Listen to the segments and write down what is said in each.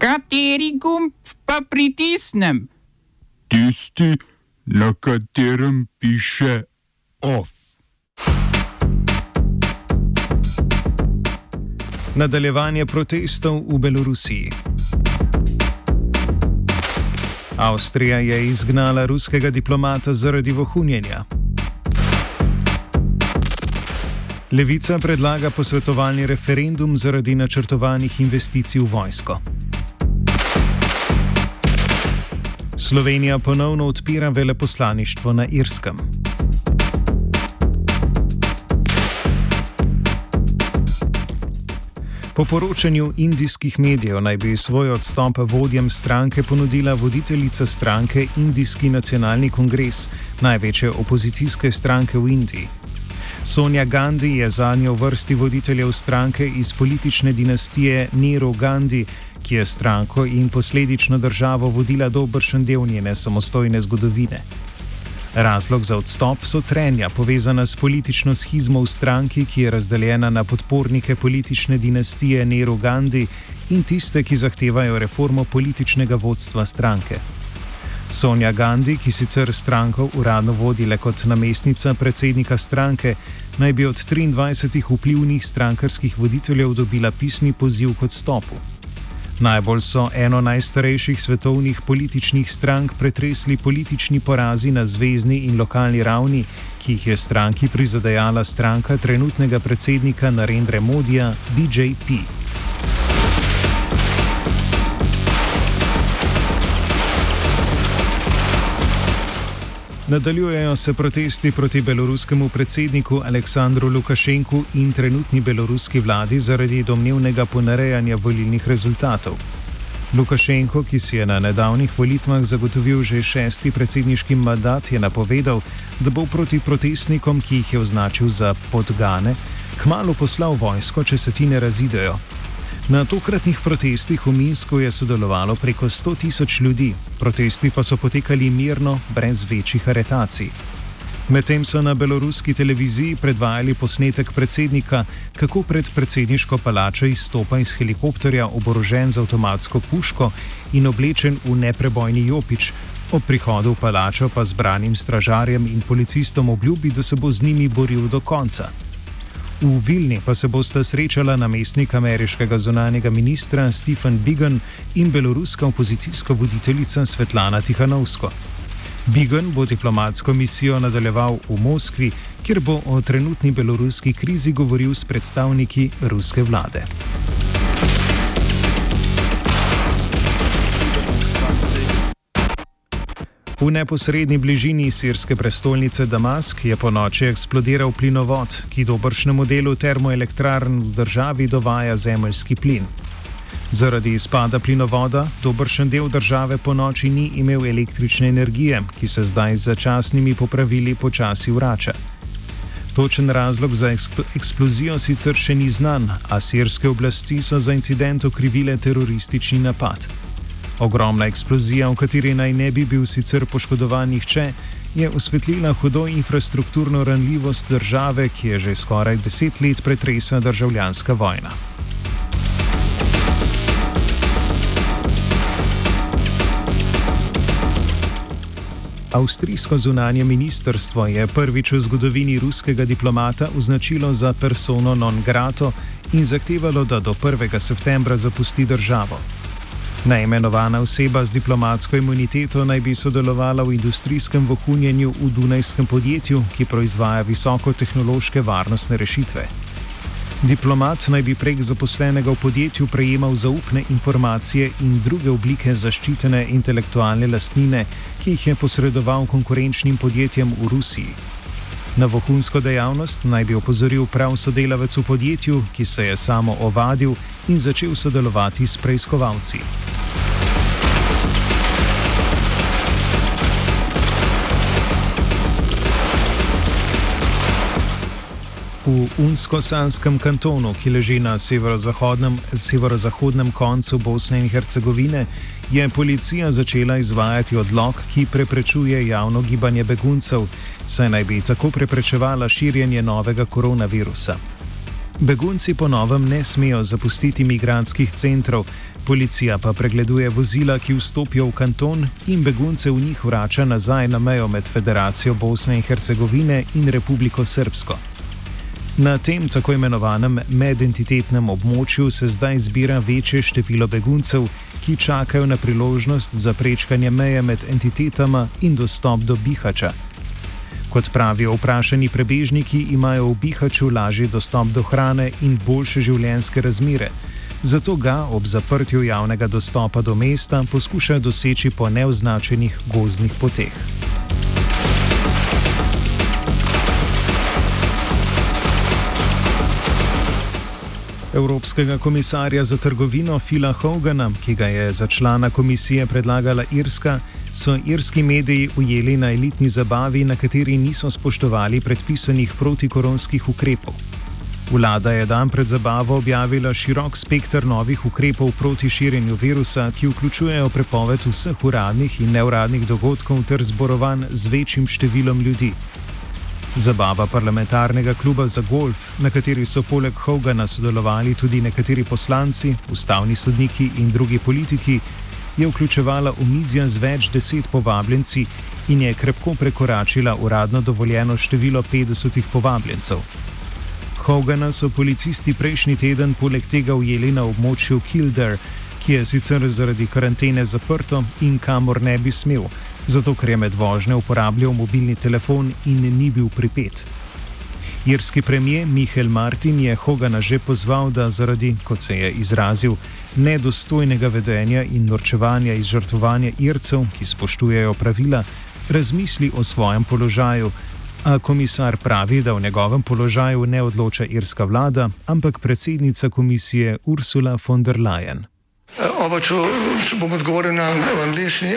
Kateri gumb pa pritisnem? Tisti, na katerem piše OF. Nadaljevanje protestov v Belorusiji. Avstrija je izgnala ruskega diplomata zaradi vohunjenja. Levica predlaga posvetovalni referendum zaradi načrtovanih investicij v vojsko. Slovenija ponovno odpira veleposlaništvo na Irskem. Po poročanju indijskih medijev naj bi svoj odstop vodjem stranke ponudila voditeljica stranke Indijski nacionalni kongres, največje opozicijske stranke v Indiji. Sonja Gandhi je zadnjo vrsti voditeljev stranke iz politične dinastije Nero Gandhi, ki je stranko in posledično državo vodila dobršen del njene samostojne zgodovine. Razlog za odstop so trenja povezana s politično schizmo v stranki, ki je razdeljena na podpornike politične dinastije Nero Gandhi in tiste, ki zahtevajo reformo političnega vodstva stranke. Sonja Gandhi, ki sicer stranko uradno vodi le kot namestnica predsednika stranke, naj bi od 23 vplivnih strankarskih voditeljev dobila pisni poziv k odstopu. Najbolj so eno najstarejših svetovnih političnih strank pretresli politični porazi na zvezdni in lokalni ravni, ki jih je stranki prizadajala stranka trenutnega predsednika Narendra Modija, BJP. Nadaljujejo se protesti proti beloruskemu predsedniku Aleksandru Lukašenku in trenutni beloruski vladi zaradi domnevnega ponarejanja volilnih rezultatov. Lukašenko, ki si je na nedavnih volitvah zagotovil že šesti predsedniški mandat, je napovedal, da bo proti protestnikom, ki jih je označil za podgane, kmalo poslal vojsko, če se ti ne razidejo. Na tokratnih protestih v Minsku je sodelovalo preko 100 tisoč ljudi, protesti pa so potekali mirno, brez večjih aretacij. Medtem so na beloruski televiziji predvajali posnetek predsednika, kako pred predsedniško palačo izstopa iz helikopterja oborožen z avtomatsko puško in oblečen v neprebojni jopič, ob prihodu v palačo pa zbranim stražarjem in policistom obljubi, da se bo z njimi boril do konca. V Vilni pa se bosta srečala namestnik ameriškega zunanjega ministra Stephen Bigan in beloruska opozicijska voditeljica Svetlana Tihanovsko. Bigan bo diplomatsko misijo nadaljeval v Moskvi, kjer bo o trenutni beloruski krizi govoril s predstavniki ruske vlade. V neposrednji bližini sirske prestolnice Damask je po noči eksplodiral plinovod, ki dobršnemu delu termoelektrarn v državi dovaja zemljski plin. Zaradi izpada plinovoda dobršen del države po noči ni imel električne energije, ki se zdaj z začasnimi popravili počasi vrača. Točen razlog za eksplozijo sicer še ni znan, a sirske oblasti so za incident okrivile teroristični napad. Ogromna eksplozija, v kateri naj ne bi bil sicer poškodovan nihče, je osvetlila hudo infrastrukturno ranljivost države, ki je že skoraj deset let pretresa državljanska vojna. Avstrijsko zunanje ministrstvo je prvič v zgodovini ruskega diplomata označilo za persono non grato in zahtevalo, da do 1. septembra zapusti državo. Najmenovana oseba z diplomatsko imuniteto naj bi sodelovala v industrijskem vohunjenju v Dunajskem podjetju, ki proizvaja visokotehnološke varnostne rešitve. Diplomat naj bi prek zaposlenega v podjetju prejemal zaupne informacije in druge oblike zaščitene intelektualne lastnine, ki jih je posredoval konkurenčnim podjetjem v Rusiji. Na vohunsko dejavnost naj bi opozoril prav sodelavec v podjetju, ki se je samo ovadil in začel sodelovati s preiskovalci. V Unsko-Sanskem kantonu, ki leži na severozahodnem, severozahodnem koncu Bosne in Hercegovine, je policija začela izvajati odlog, ki preprečuje javno gibanje beguncev, saj naj bi tako preprečevala širjenje novega koronavirusa. Begunci po novem ne smejo zapustiti migranskih centrov, policija pa pregleduje vozila, ki vstopijo v kanton in begunce v njih vrača nazaj na mejo med Federacijo Bosne in Hercegovine in Republiko Srpsko. Na tem tako imenovanem medentitetnem območju se zdaj zbira večje število beguncev, ki čakajo na priložnost za prečkanje meje med entitetama in dostop do Bihača. Kot pravijo vprašani prebežniki, imajo v Bihaču lažji dostop do hrane in boljše življenjske razmere. Zato ga ob zaprtju javnega dostopa do mesta poskušajo doseči po neoznačenih gozdnih poteh. Evropskega komisarja za trgovino Fila Hogana, ki ga je za člana komisije predlagala Irska, so irski mediji ujeli na elitni zabavi, na kateri niso spoštovali predpisanih protikoronskih ukrepov. Vlada je dan pred zabavo objavila širok spektr novih ukrepov proti širjenju virusa, ki vključujejo prepoved vseh uradnih in neuradnih dogodkov ter zborovanj z večjim številom ljudi. Zabava parlamentarnega kluba za golf, na kateri so poleg Hogana sodelovali tudi nekateri poslanci, ustavni sodniki in drugi politiki, je vključevala omizja z več deset povabljenci in je krepko prekoračila uradno dovoljeno število 50 povabljencev. Hogana so policisti prejšnji teden poleg tega ujeli na območju Kildare, ki je sicer zaradi karantene zaprto in kamor ne bi smel zato ker je med vožnjo uporabljal mobilni telefon in ni bil pripet. Irski premijer Mihael Martin je Hogana že pozval, da zaradi, kot se je izrazil, nedostojnega vedenja in norčevanja iz žrtvovanja Ircev, ki spoštujejo pravila, razmisli o svojem položaju. A komisar pravi, da v njegovem položaju ne odloča irska vlada, ampak predsednica komisije Ursula von der Leyen. Oba, če, če bom odgovoril na angliški.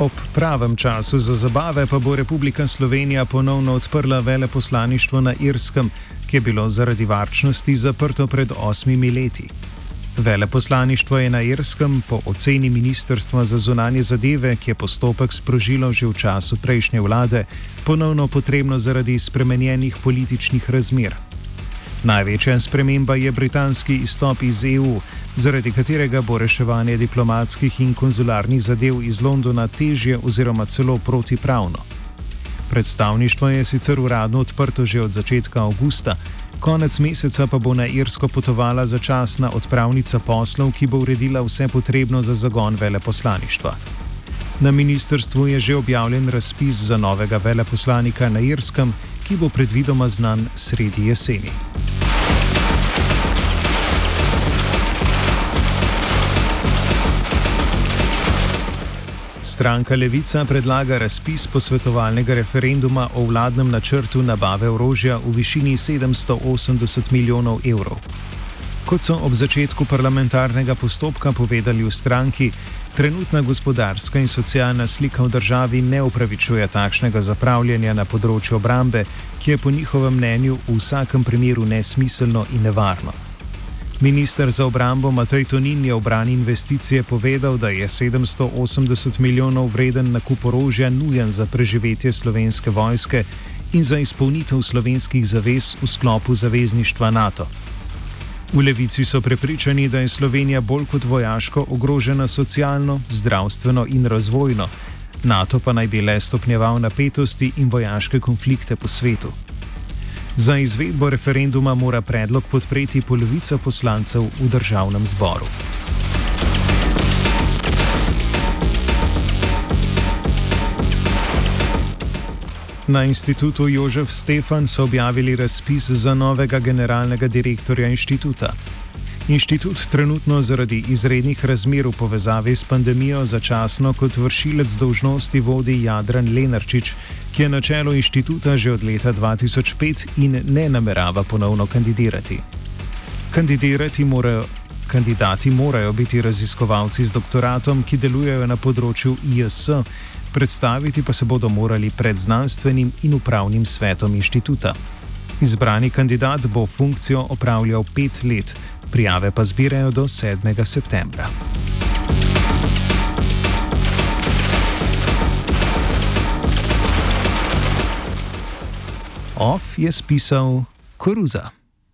Ob pravem času za zabave pa bo Republika Slovenija ponovno odprla veleposlaništvo na Irskem, ki je bilo zaradi varčnosti zaprto pred osmimi leti. Veleposlaništvo je na Irskem po oceni Ministrstva za zunanje zadeve, ki je postopek sprožilo že v času prejšnje vlade, ponovno potrebno zaradi spremenjenih političnih razmer. Največja sprememba je britanski izstop iz EU, zaradi katerega bo reševanje diplomatskih in konzularnih zadev iz Londona težje oziroma celo protipravno. Predstavništvo je sicer uradno odprto že od začetka avgusta, konec meseca pa bo na Irsko potovala začasna odpravnica poslov, ki bo uredila vse potrebno za zagon veleposlaništva. Na ministrstvu je že objavljen razpis za novega veleposlanika na Irskem, ki bo predvidoma znan sredi jeseni. Stranka Levica predlaga razpis posvetovalnega referenduma o vladnem načrtu nabave orožja v višini 780 milijonov evrov. Kot so ob začetku parlamentarnega postopka povedali v stranki, trenutna gospodarska in socialna slika v državi ne upravičuje takšnega zapravljanja na področju obrambe, ki je po njihovem mnenju v vsakem primeru nesmiselno in nevarno. Ministr za obrambo Matej Tonin je v brani investicije povedal, da je 780 milijonov vreden nakup orožja nujen za preživetje slovenske vojske in za izpolnitev slovenskih zavez v sklopu zavezništva NATO. V levici so prepričani, da je Slovenija bolj kot vojaško ogrožena socialno, zdravstveno in razvojno, NATO pa naj bi le stopnjeval napetosti in vojaške konflikte po svetu. Za izvedbo referenduma mora predlog podpreti polovica poslancev v državnem zboru. Na inštitutu Jožef Stefan so objavili razpis za novega generalnega direktorja inštituta. Inštitut trenutno zaradi izrednih razmer v povezavi s pandemijo začasno kot vršilec dolžnosti vodi Jadran Lenarčič, ki je na čelu inštituta že od leta 2005 in ne namerava ponovno kandidirati. Kandidirati morajo. Kandidati morajo biti raziskovalci z doktoratom, ki delujejo na področju IS, predstaviti pa se bodo morali pred znanstvenim in upravnim svetom inštituta. Izbrani kandidat bo funkcijo opravljal pet let, prijave pa zbirajo do 7. septembra. Off je spisal Koruza.